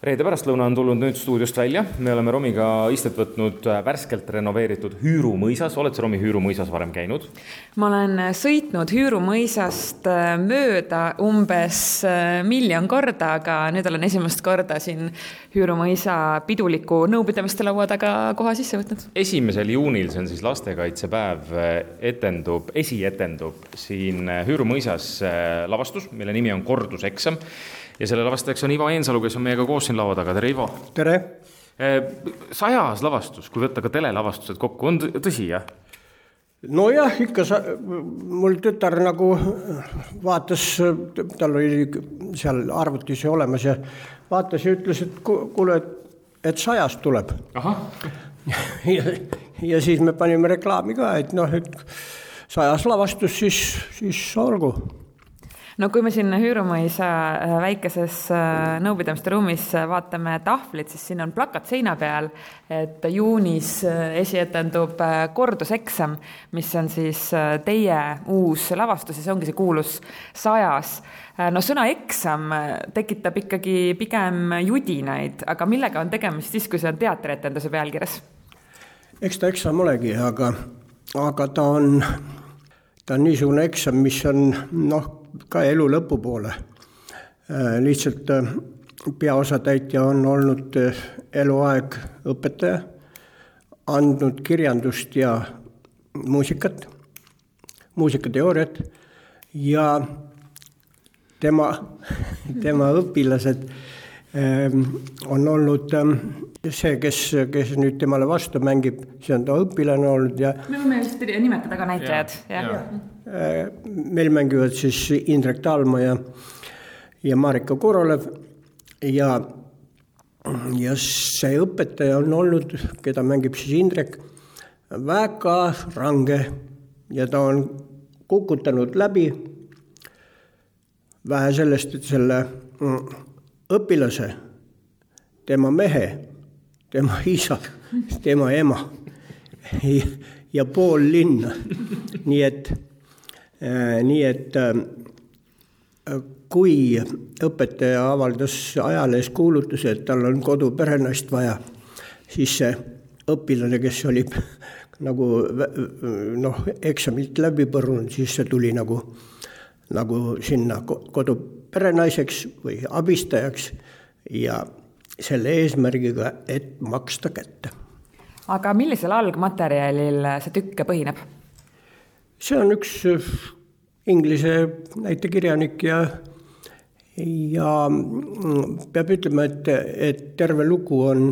reede pärastlõuna on tulnud nüüd stuudiost välja, me oleme Romiga istet võtnud äh, värskelt renoveeritud Hüüru mõisas, oled sa Romi Hüüru mõisas varem käinud? ma olen sõitnud Hüüru mõisast äh, mööda umbes äh, miljon korda, aga nüüd olen esimest korda siin Hüüru mõisa piduliku nõupidamiste laua taga koha sisse võtnud. esimesel juunil, see on siis lastekaitsepäev, etendub, esietendub siin Hüüru mõisas lavastus, mille nimi on Korduseksam ja selle lavastajaks on Ivo Eensalu, kes on meiega koos siin laua taga, tere Ivo! tere! sajas lavastus, kui võtta ka telelavastused kokku, on tõsi, jah? nojah, ikka sa, mul tütar nagu vaatas, tal oli seal arvutis olemas ja vaatas ja ütles, et kuule, et sajast tuleb. ja, ja siis me panime reklaami ka, et noh, et sajas lavastus, siis, siis olgu no kui me siin Hüürumõisa äh, väikeses äh, nõupidamiste ruumis äh, vaatame tahvlit, siis siin on plakat seina peal, et juunis esietendub korduseksam, mis on siis teie uus lavastus ja see ongi see kuulus sajas. no sõna eksam tekitab ikkagi pigem judinaid, aga millega on tegemist siis, kui see on teatrietenduse pealkirjas? eks ta eksam olegi, aga, aga ta on, ta on niisugune eksam, mis on noh ka elu lõpupoole. Äh, lihtsalt äh, peaosatäitja on olnud äh, eluaeg õpetaja, andnud kirjandust ja muusikat, muusikateooriat ja tema, tema õpilased ähm, on olnud ähm, see, kes, kes nüüd temale vastu mängib, see on ta õpilane olnud ja. me võime vist nimetada ka näitlejad, jah ja. ja Äh, meil mängivad siis Indrek Talma ja, ja Marika Korolev ja, ja see õpetaja on olnud, keda mängib siis Indrek, väga range ja ta on kukutanud läbi. vähe sellest, et selle mm, õpilase, tema mehe, tema isa, tema ema ja, ja pool linna, nii et nii et äh, kui õpetaja avaldas ajalehes kuulutuse, et tal on kodu perenaist vaja, siis see õpilane, kes oli nagu noh, eksamilt läbi põrunud, siis see tuli nagu, nagu sinna kodu perenaiseks või abistajaks ja selle eesmärgiga, et maksta kätte. aga millisel algmaterjalil see tükk põhineb? See on üks äh, inglise näitekirjanik ja, ja mm, peab ütlema, et, et terve lugu on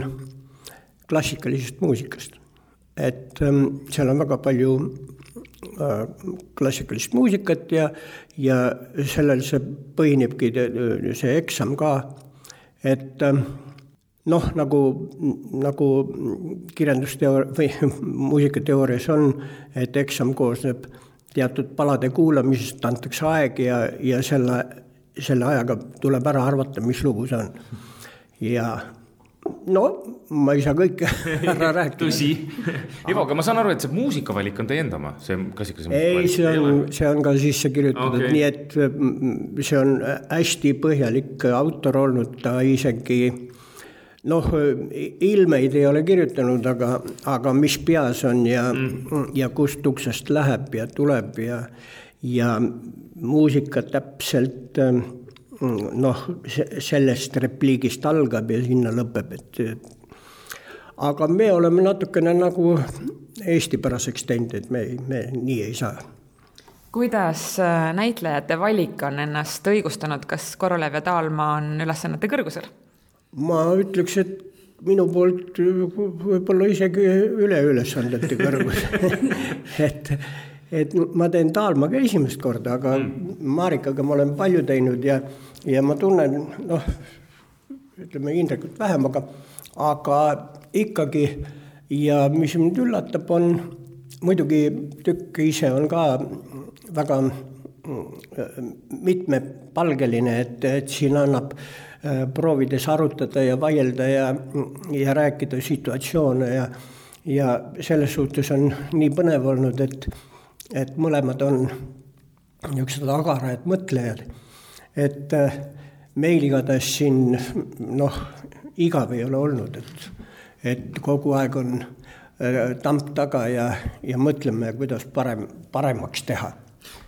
klassikalisest muusikast. et ähm, seal on väga palju äh, klassikalist muusikat ja, ja sellel see põhinebki, see eksam ka, et ähm, noh, nagu, nagu kirjandusteooria või muusikateoorias on, et eksam koosneb teatud palade kuulamisest, antakse aeg ja, ja selle, selle ajaga tuleb ära arvata, mis lugu see on. ja no ma ei saa kõike ära rääkida. tõsi. Ivo, aga ma saan aru, et see muusikavalik on teie enda oma, see klassikalise ei, see on, see on ka sisse kirjutatud okay., nii et mm, see on hästi põhjalik autor olnud, ta isegi noh, ilmeid ei ole kirjutanud, aga, aga mis peas on ja mm., ja kust uksest läheb ja tuleb ja, ja muusika täpselt noh, sellest repliigist algab ja sinna lõpeb, et aga me oleme natukene nagu eestipäraseks teinud, et me, me nii ei saa kuidas näitlejate valik on ennast õigustanud, kas Korolev ja Taalma on ülesannete kõrgusel? Ma ütleks, et minu poolt võib-olla isegi üle ülesandete kõrgus et, et ma teen Taalmaga esimest korda, aga mm. Marikaga ma olen palju teinud ja, ja ma tunnen, noh, ütleme Indrekut vähem, aga, aga ikkagi ja mis mind üllatab, on muidugi tükk ise on ka väga mitmepalgeline, et, et siin annab äh, proovides arutada ja vaielda ja, ja rääkida situatsioone ja, ja selles suhtes on nii põnev olnud, et, et mõlemad on niisugused agarad mõtlejad. et äh, meil igatahes siin noh, igav ei ole olnud, et, et kogu aeg on äh, tamp taga ja, ja mõtleme, kuidas parem, paremaks teha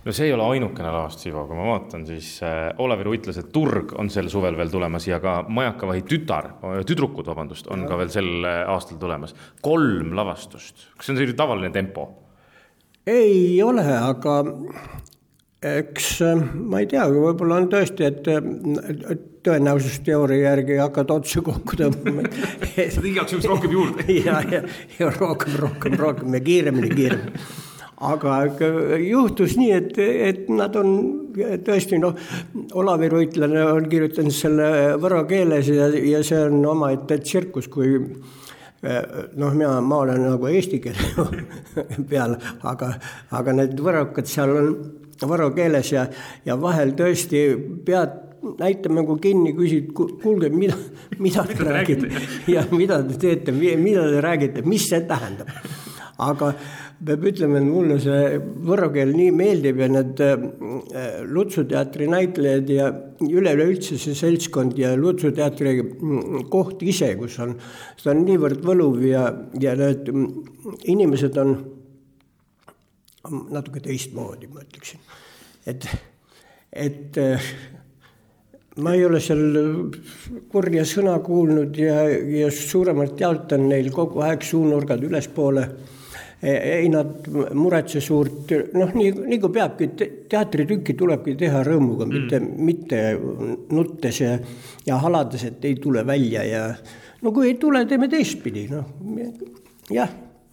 no see ei ole ainukene lavastus, Ivo, kui ma vaatan, siis äh, Olavi Ruit ütles, et Turg on sel suvel veel tulemas ja ka Majakavahi tütar, tüdrukud, vabandust, on ja. ka veel sel äh, aastal tulemas. kolm lavastust, kas see on selline tavaline tempo? ei ole, aga eks ma ei tea, võib-olla on tõesti, et tõenäosusteooria järgi hakkad otsa kokku tõmbama igaks juhuks rohkem juurde ja, ja, ja rohkem, rohkem, rohkem ja kiiremini, kiiremini aga juhtus nii, et, et nad on tõesti noh, Olavi Ruitlane on kirjutanud selle võro keeles ja, ja see on omaette tsirkus, kui noh, mina, ma olen nagu eesti keele peal, aga, aga need võrokad seal on võro keeles ja, ja vahel tõesti pead näitamängu kinni, küsid, kuulge, mida, mida te räägite? ja mida te teete, mida te räägite, mis see tähendab. aga peab ütlema, et mulle see võro keel nii meeldib ja need äh, Lutsu teatri näitlejad ja üleüldse see seltskond ja Lutsu teatri mm, koht ise, kus on, see on niivõrd võluv ja, ja need mm, inimesed on natuke teistmoodi, ma ütleksin. et, et äh, ma ei ole seal kurja sõna kuulnud ja, ja suuremalt jaolt on neil kogu aeg suunurgad ülespoole ei nad muretse suurt, noh, nii, nii kui peabki, teatritükki tulebki teha rõõmuga mm., mitte, mitte nuttes ja, ja halades, et ei tule välja ja no kui ei tule, teeme teistpidi, noh, jah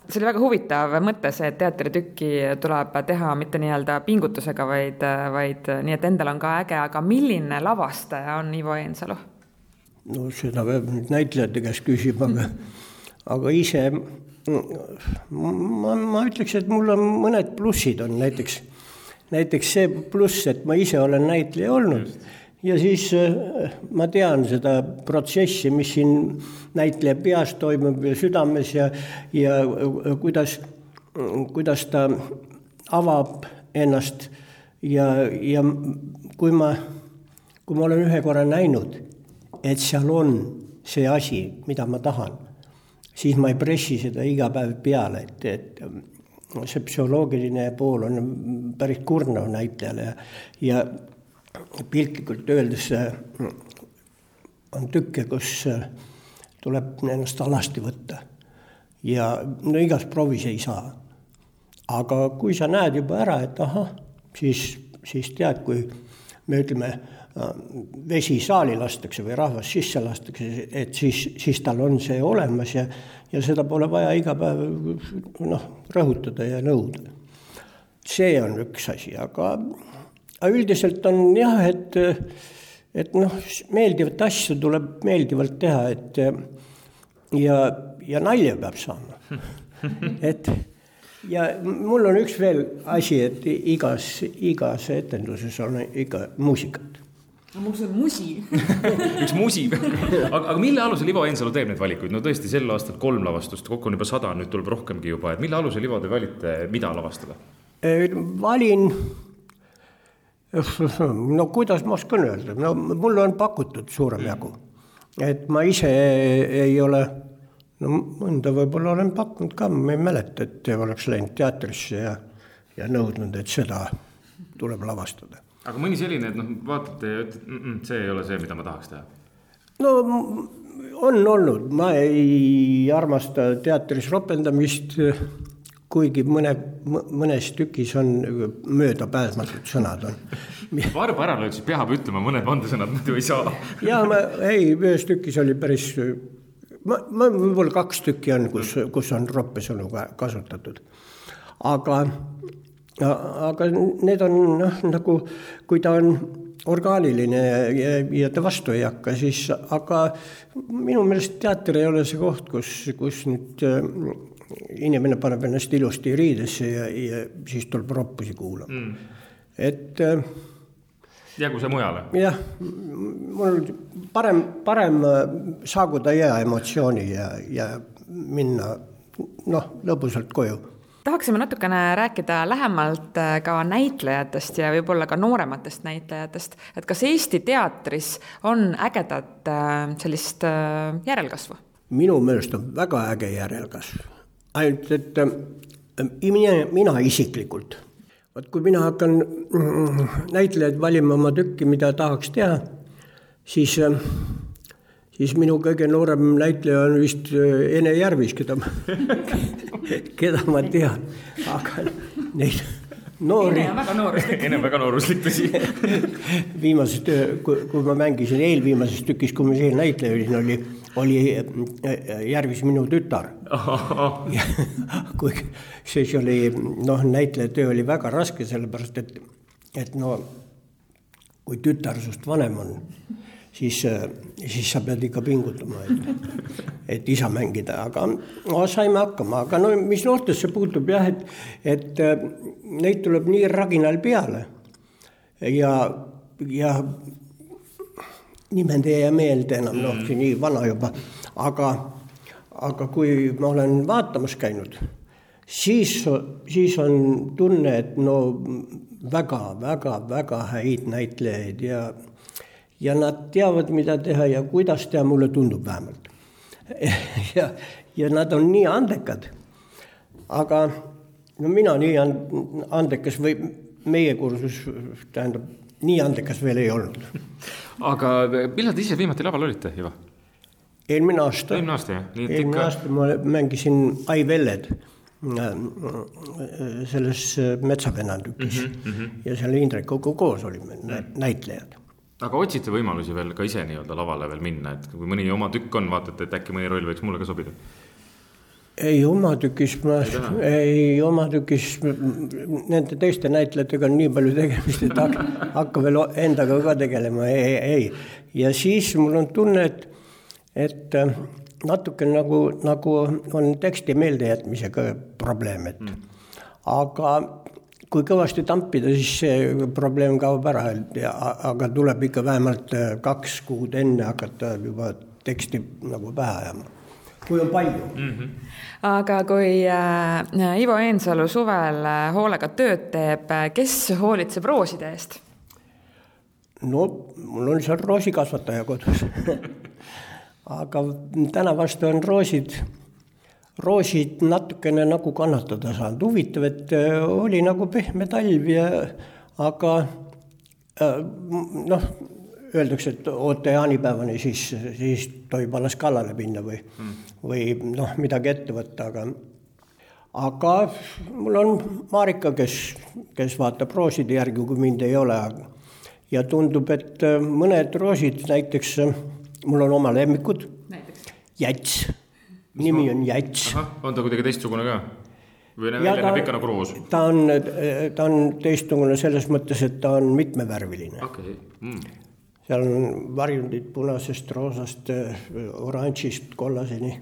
see oli väga huvitav mõte, see, et teatritükki tuleb teha mitte nii-öelda pingutusega, vaid, vaid nii, et endal on ka äge, aga milline lavastaja on Ivo Eensalu? no seda peab nüüd näitlejate käest küsima, aga, aga ise ma, ma ütleks, et mul on mõned plussid on näiteks, näiteks see pluss, et ma ise olen näitleja olnud. Ja siis äh, ma tean seda protsessi, mis siin näitleja peas toimub ja südames ja, ja äh, kuidas, kuidas ta avab ennast. Ja, ja kui ma, kui ma olen ühe korra näinud, et seal on see asi, mida ma tahan siis ma ei pressi seda iga päev peale, et, et see psühholoogiline pool on päris kurnav näitlejale ja, ja piltlikult öeldes on tükke, kus tuleb ennast alasti võtta. ja no igas proovis ei saa. aga kui sa näed juba ära, et ahah, siis, siis tead, kui me ütleme vesi saali lastakse või rahvas sisse lastakse, et siis, siis tal on see olemas ja, ja seda pole vaja iga päev noh, rõhutada ja nõuda. see on üks asi, aga, aga üldiselt on jah, et, et noh, meeldivat asja tuleb meeldivalt teha, et ja, ja nalja peab saama. et ja mul on üks veel asi, et igas, igas etenduses on ikka muusikat no mul see musi. Üks musi. Aga, aga mille alusel Ivo Eensalu teeb neid valikuid, no tõesti sel aastal kolm lavastust, kokku on juba sada, nüüd tuleb rohkemgi juba, et mille alusel Ivo te valite, mida lavastada? valin, no kuidas ma oskan öelda, no mulle on pakutud suurem jagu, et ma ise ei ole no mõnda võib-olla olen pakkunud ka, ma ei mäleta, et oleks läinud teatrisse ja, ja nõudnud, et seda tuleb lavastada aga mõni selline, et noh, vaatate ja ütlete mm, -mm, see ei ole see, mida ma tahaks teha? no on olnud, ma ei armasta teatris ropendamist, kuigi mõne, mõnes tükis on möödapääsmatud sõnad on. Lööd, siis peab ütlema mõned vandesõnad, muidu ei saa. ja ma, ei, ühes tükis oli päris, ma, ma võib-olla kaks tükki on, kus, kus on roppesõnu kasutatud. aga aga need on noh, nagu kui ta on orgaaniline ja, ja ta vastu ei hakka, siis aga minu meelest teater ei ole see koht, kus, kus nüüd äh, inimene paneb ennast ilusti riidesse ja, ja siis tuleb roppusi kuulama mm., et äh, jäägu see mujale. jah, mul parem, parem saaguda hea emotsiooni ja, ja minna noh, lõbusalt koju tahaksime natukene rääkida lähemalt äh, ka näitlejatest ja võib-olla ka noorematest näitlejatest, et kas Eesti teatris on ägedat äh, sellist äh, järelkasvu? minu meelest on väga äge järelkasv, ainult et mina, mina isiklikult, vot kui mina hakkan mm, näitlejaid valima oma tükki, mida tahaks teha, siis siis minu kõige noorem näitleja on vist Ene Järvis, keda ma keda ma tean, aga neid noori. Ene on väga nooruslik. Ene on väga nooruslik, tõsi viimases kui, kui ma mängisin eelviimases tükis, kui ma seal näitleja olin, oli, oli äh, Järvis minu tütar. kuigi siis oli noh, näitleja töö oli väga raske, sellepärast et, et no kui tütar sinust vanem on siis, äh, siis sa pead ikka pingutama, et, et isa mängida, aga no, saime hakkama, aga no mis noortesse puutub jah, et, et äh, neid tuleb nii raginal peale. Ja, ja nimed ei jää meelde enam, noh, see nii vana juba, aga, aga kui ma olen vaatamas käinud, siis, siis on tunne, et no väga-väga-väga häid näitlejaid ja ja nad teavad, mida teha ja kuidas teha, mulle tundub vähemalt. ja, ja nad on nii andekad. aga no mina nii andekas või meie kursus tähendab, nii andekas veel ei olnud. aga millal te ise viimati laval olite, Ivo? eelmine aasta. eelmine aasta jah? eelmine ikka... aasta ma mängisin Ai Velled selles Metsavennatükis mm -hmm, mm -hmm. ja seal Indrekuga koos olime mm -hmm. näitlejad aga otsite võimalusi veel ka ise nii-öelda lavale veel minna, et kui mõni oma tükk on, vaatate, et äkki mõni roll võiks mulle ka sobida? ei, oma tükis ma, ei oma tükis nende teiste näitlejatega on nii palju tegemist, et hakka, hakka veel endaga ka tegelema, ei, ei. ja siis mul on tunne, et, et äh, natuke nagu, nagu on teksti meeldejätmisega probleem, et mm. aga kui kõvasti tampida, siis see probleem kaob ära, ja aga tuleb ikka vähemalt äh, kaks kuud enne hakata juba teksti nagu pähe ajama, kui on palju mm. -hmm. aga kui äh, Ivo Eensalu suvel äh, hoolega tööd teeb, äh, kes hoolitseb rooside eest? no mul on seal roosikasvataja kodus aga tänavast on roosid roosid natukene nagu kannatada saanud, huvitav, et äh, oli nagu pehme talv ja aga äh, noh, öeldakse, et oota jaanipäevani, siis, siis tohib alles kallale minna või mm., või noh, midagi ette võtta, aga aga mul on Marika, kes, kes vaatab rooside järgi, kui mind ei ole. ja tundub, et äh, mõned roosid, näiteks mul on oma lemmikud, jäts nimi on Jäts. on ta kuidagi teistsugune ka? või näeb ta, ikka nagu roos? ta on, ta on teistsugune selles mõttes, et ta on mitmevärviline okay.. Mm. seal on varjundid punasest, roosast, oranžist, kollaseni.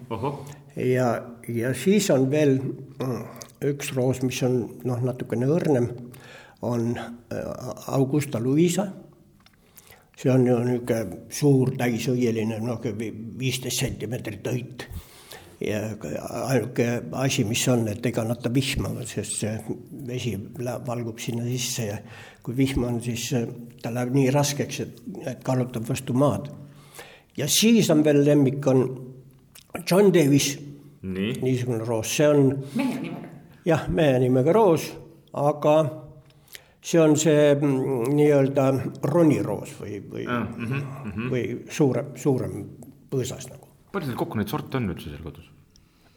ja, ja siis on veel mm, üks roos, mis on noh, natukene õrnem, on äh, Augusta Luisa see on ju niisugune suur täisõieline, noh, viisteist sentimeetrit õit ja ainuke asi, mis on, et ega nad ta vihmavad, sest see vesi valgub sinna sisse ja kui vihm on, siis äh, ta läheb nii raskeks, et, et kallutab vastu maad. ja siis on veel lemmik on John Davis nii. niisugune roos, see on. mehe nimega. jah, mehe nimega roos, aga see on see mm, nii-öelda roniroos või, või mm, -hmm. või suurem, suurem põõsas nagu palju teil kokku neid sorte on üldse seal kodus?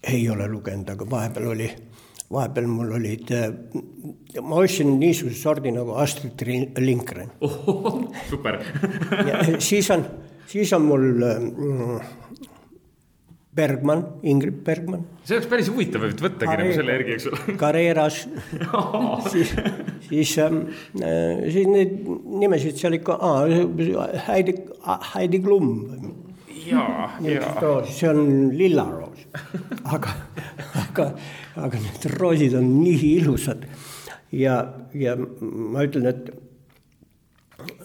ei ole lugenud, aga vahepeal oli, vahepeal mul olid, äh, ma ostsin niisuguse sordi nagu Astrid Lindgren super siis on, siis on mul mm, Bergman, Ingrid Bergman. see oleks päris huvitav, et võttagi Kare, nagu selle järgi, eks ole. Carreras siis, siis ähm,, siis neid nimesid seal ikka, Heidi, Heidi Klum jaa, jaa. see on lillaroos aga, aga, aga need roosid on nii ilusad ja, ja ma ütlen, et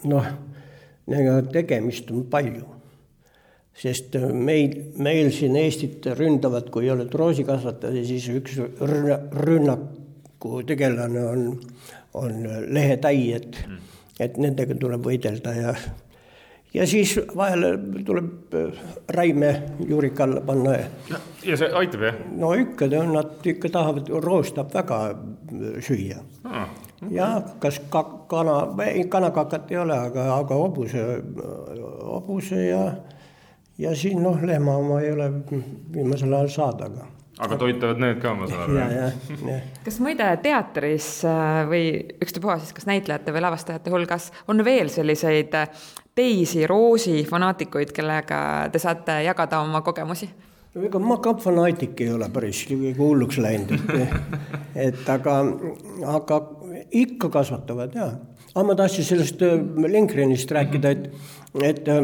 noh, nendega tegemist on palju. sest meil, meil siin Eestit ründavad, kui oled roosikasvataja, siis üks rünnaku tegelane on, on lehetäied mm., et nendega tuleb võidelda ja ja siis vahel tuleb räime juurik alla panna. ja see aitab jah? no ikka, nad ikka tahavad, roos tahab väga süüa ah jah, kas ka-, kana, ei kanakakat ei ole, aga, aga hobuse, hobuse ja, ja siin noh, lehma oma ei ole viimasel ajal saada, aga aga toitavad need ka, ma saan aru. kas muide teatris äh, või ükstapuha siis kas näitlejate või lavastajate hulgas on veel selliseid äh, teisi Roosi fanaatikuid, kellega te saate jagada oma kogemusi? ega ma ka fanaatik ei ole päris hulluks läinud, et, et aga, aga ikka kasvatavad ja. aga ma tahtsin sellest äh, Lindgrenist rääkida, et, et äh,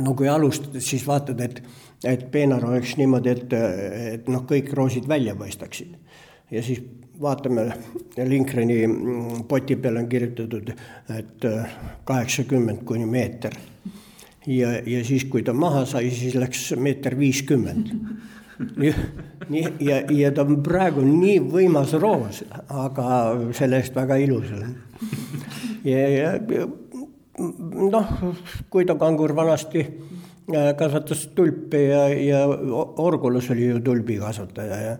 no kui alustad, siis vaatad, et, et peenar oleks niimoodi, et, et noh, kõik roosid välja paistaksid. ja siis vaatame, Lindgreni mm, poti peale on kirjutatud, et äh, kaheksakümmend kuni meeter ja, ja siis, kui ta maha sai, siis läks meeter viiskümmend. nii, nii ja, ja ta on praegu nii võimas roos, aga selle eest väga ilus on. ja, ja noh, kui ta kangur vanasti äh, kasvatas tulpi ja, ja Orgulas oli ju tulbikasvataja ja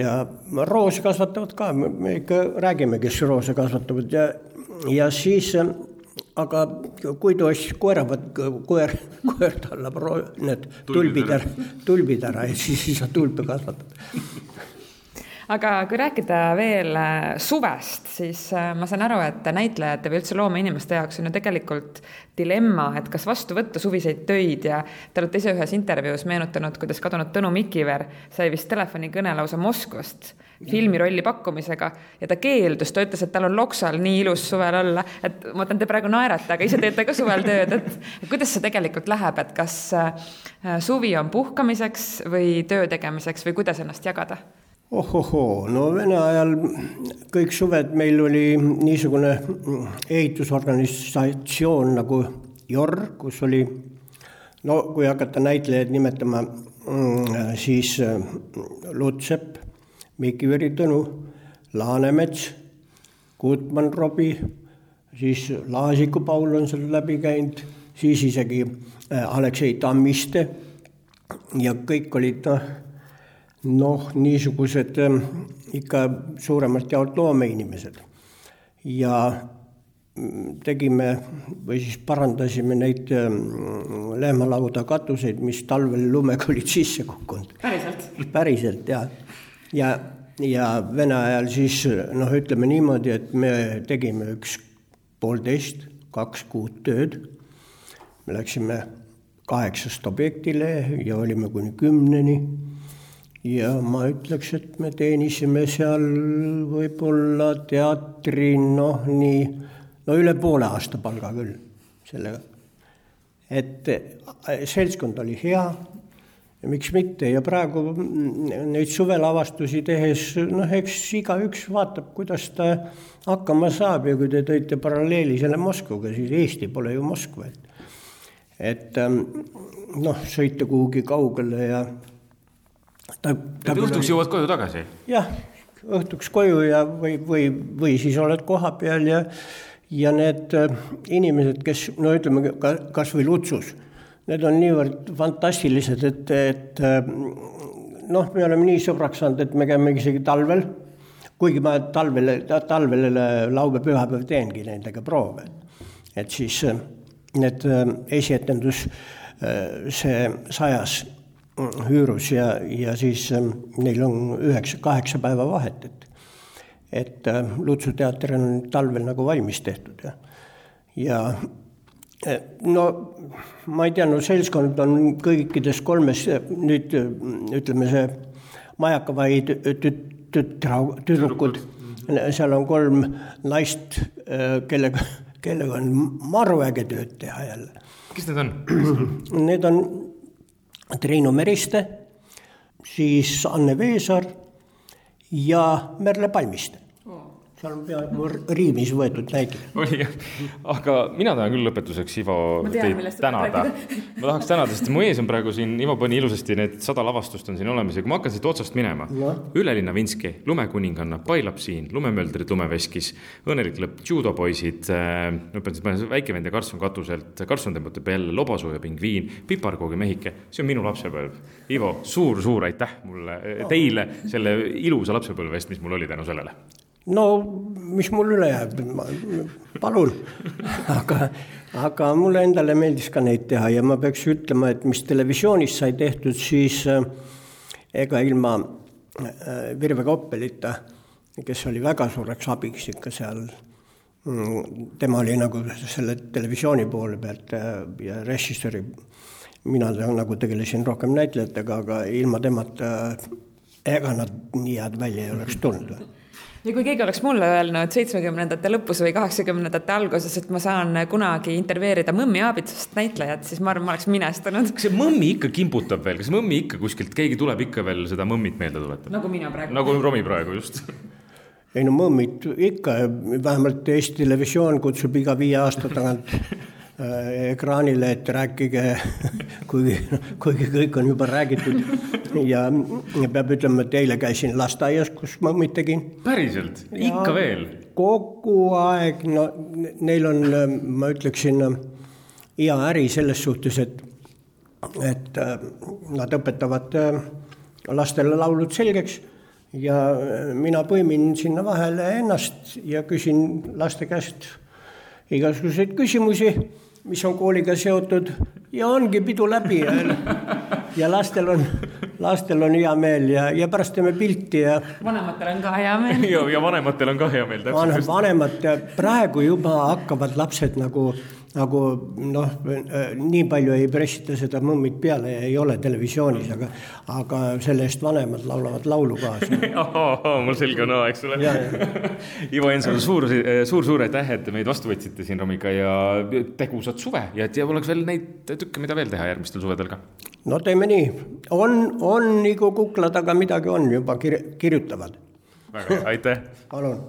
ja roose kasvatavad ka, me ikka räägime, kes roose kasvatavad. Ja, ja siis aga kui tohis koeravad, koer, koer tallab need tulbid ära, tulbid ära ja siis ei saa tulpe kasvatada aga kui rääkida veel äh, suvest, siis äh, ma saan aru, et näitlejate või üldse loomeinimeste jaoks on ju tegelikult dilemma, et kas vastu võtta suviseid töid ja te olete ise ühes intervjuus meenutanud, kuidas kadunud Tõnu Mikiver sai vist telefonikõne lausa Moskvast filmirolli pakkumisega ja ta keeldus, ta ütles, et tal on Loksal nii ilus suvel olla, et ma mõtlen, te praegu naerate, aga ise teete ka suvel tööd, et kuidas see tegelikult läheb, et kas äh, suvi on puhkamiseks või töö tegemiseks või kuidas ennast jagada? Ohohoo, no Vene ajal kõik suved meil oli niisugune ehitusorganisatsioon nagu JOR, kus oli no kui hakata näitlejaid nimetama, mm, siis äh, Lutsepp, Mikiveri Tõnu, Laanemets, Gutmann Robbie, siis Laasiku Paul on seal läbi käinud, siis isegi äh, Aleksei Tammiste ja kõik olid noh noh, niisugused ähm, ikka suuremalt jaolt loomeinimesed. ja mm, tegime või siis parandasime neid ähm, lehmalauda katuseid, mis talvel lumega olid sisse kukkunud. päriselt? päriselt ja, ja, ja Vene ajal siis noh, ütleme niimoodi, et me tegime üks poolteist, kaks kuud tööd. me läksime kaheksast objektile ja olime kuni kümneni ja ma ütleks, et me teenisime seal võib-olla teatri noh, nii no üle poole aasta palga küll sellega. et äh, seltskond oli hea miks mitte ja praegu neid suvelavastusi tehes, noh, eks igaüks vaatab, kuidas ta hakkama saab ja kui te tõite paralleeli selle Moskvaga, siis Eesti pole ju Moskva, et et ähm, noh, sõita kuhugi kaugele ja ta, ta et õhtuks jõuad koju tagasi? jah, õhtuks koju ja, või, või, või siis oled kohapeal ja, ja need äh, inimesed, kes no ütleme ka kasvõi Lutsus, need on niivõrd fantastilised, et, et äh, noh, me oleme nii sõbraks saanud, et me käime isegi talvel, kuigi ma talvel, talvel laupäev-pühapäev teengi nendega proove. et siis äh, need esietendus, see sajas Hüürus ja, ja siis ähm, neil on üheksa, kaheksa päeva vahet, et et äh, Lutsu teater on talvel nagu valmis tehtud ja, ja äh, no ma ei tea, no seltskond on kõikides kolmes nüüd ütleme, see Majakavai tüt-, tütra, tüdrukud, seal on kolm naist, äh, kellega, kellega on maru äge tööd teha jälle. kes need on? Need on Triinu Meriste, siis Anne Veesaar ja Merle Palmiste. Seal on peaaegu riimis võetud näide. oli jah, aga mina tahan küll lõpetuseks, Ivo, teid tänada. ma tahaks tänada, sest mu ees on praegu siin, Ivo pani ilusasti need sada lavastust on siin olemas ja kui ma hakkan siit otsast minema Ülelinna Vinski, Lumekuninganna, Pailap siin, Lumemöldrid lumeveskis, Õnnelik lõpp, judopoisid äh,, ma pean siis, väike vend ja Karlsson katuselt, Karlsson tõmbatab jälle Lobasoo ja pingviin, piparkoogi mehike, see on minu lapsepõlv. Ivo suur,, suur-suur aitäh mulle, teile selle ilusa lapsepõlve eest, mis mul oli tänu sellele no mis mul üle jääb, palun. aga, aga mulle endale meeldis ka neid teha ja ma peaks ütlema, et mis televisioonis sai tehtud, siis äh, ega ilma äh, Virve Koppelita, kes oli väga suureks abiks ikka seal mm, tema oli nagu selle televisiooni poole pealt äh, ja režissööri, mina nagu tegelesin rohkem näitlejatega, aga ilma temata ega nad nii head välja ei oleks tulnud ja kui keegi oleks mulle öelnud seitsmekümnendate lõpus või kaheksakümnendate alguses, et ma saan kunagi intervjueerida Mõmmi Aabitsust näitlejat, siis ma arvan, ma oleks minestunud. kas see Mõmmi ikka kimbutab veel, kas Mõmmi ikka kuskilt, keegi tuleb ikka veel seda Mõmmit meelde tuletab? nagu mina praegu. nagu Romi praegu, just ei no Mõmmit ikka, vähemalt Eesti Televisioon kutsub iga viie aasta tagant ekraanile, et rääkige, kuigi, kuigi kõik on juba räägitud ja peab ütlema, et eile käisin lasteaias, kus ma mõmmid tegin. päriselt, ikka veel? kogu aeg, no neil on, ma ütleksin, hea äri selles suhtes, et, et äh, nad õpetavad äh, lastele laulud selgeks ja mina põimin sinna vahele ennast ja küsin laste käest igasuguseid küsimusi, mis on kooliga seotud ja ongi pidu läbi ja, ja lastel on lastel on hea meel ja, ja pärast teeme pilti ja. vanematel on ka hea meel ja, ja vanematel on ka hea meel. vanemad, praegu juba hakkavad lapsed nagu nagu noh, nii palju ei pressita seda Mõmmit peale ja ei ole televisioonis, aga, aga selle eest vanemad laulavad laulu kaasa mul selge on A, eks ole. Ivo Eensalu, suur, suur, suur aitäh, et meid vastu võtsite siin Romiga ja tegusat suve ja et oleks veel neid tükke, mida veel teha järgmistel suvedel ka. no teeme nii, on, on nagu kukla taga midagi on juba kir-, kirjutavad. väga hea, aitäh. palun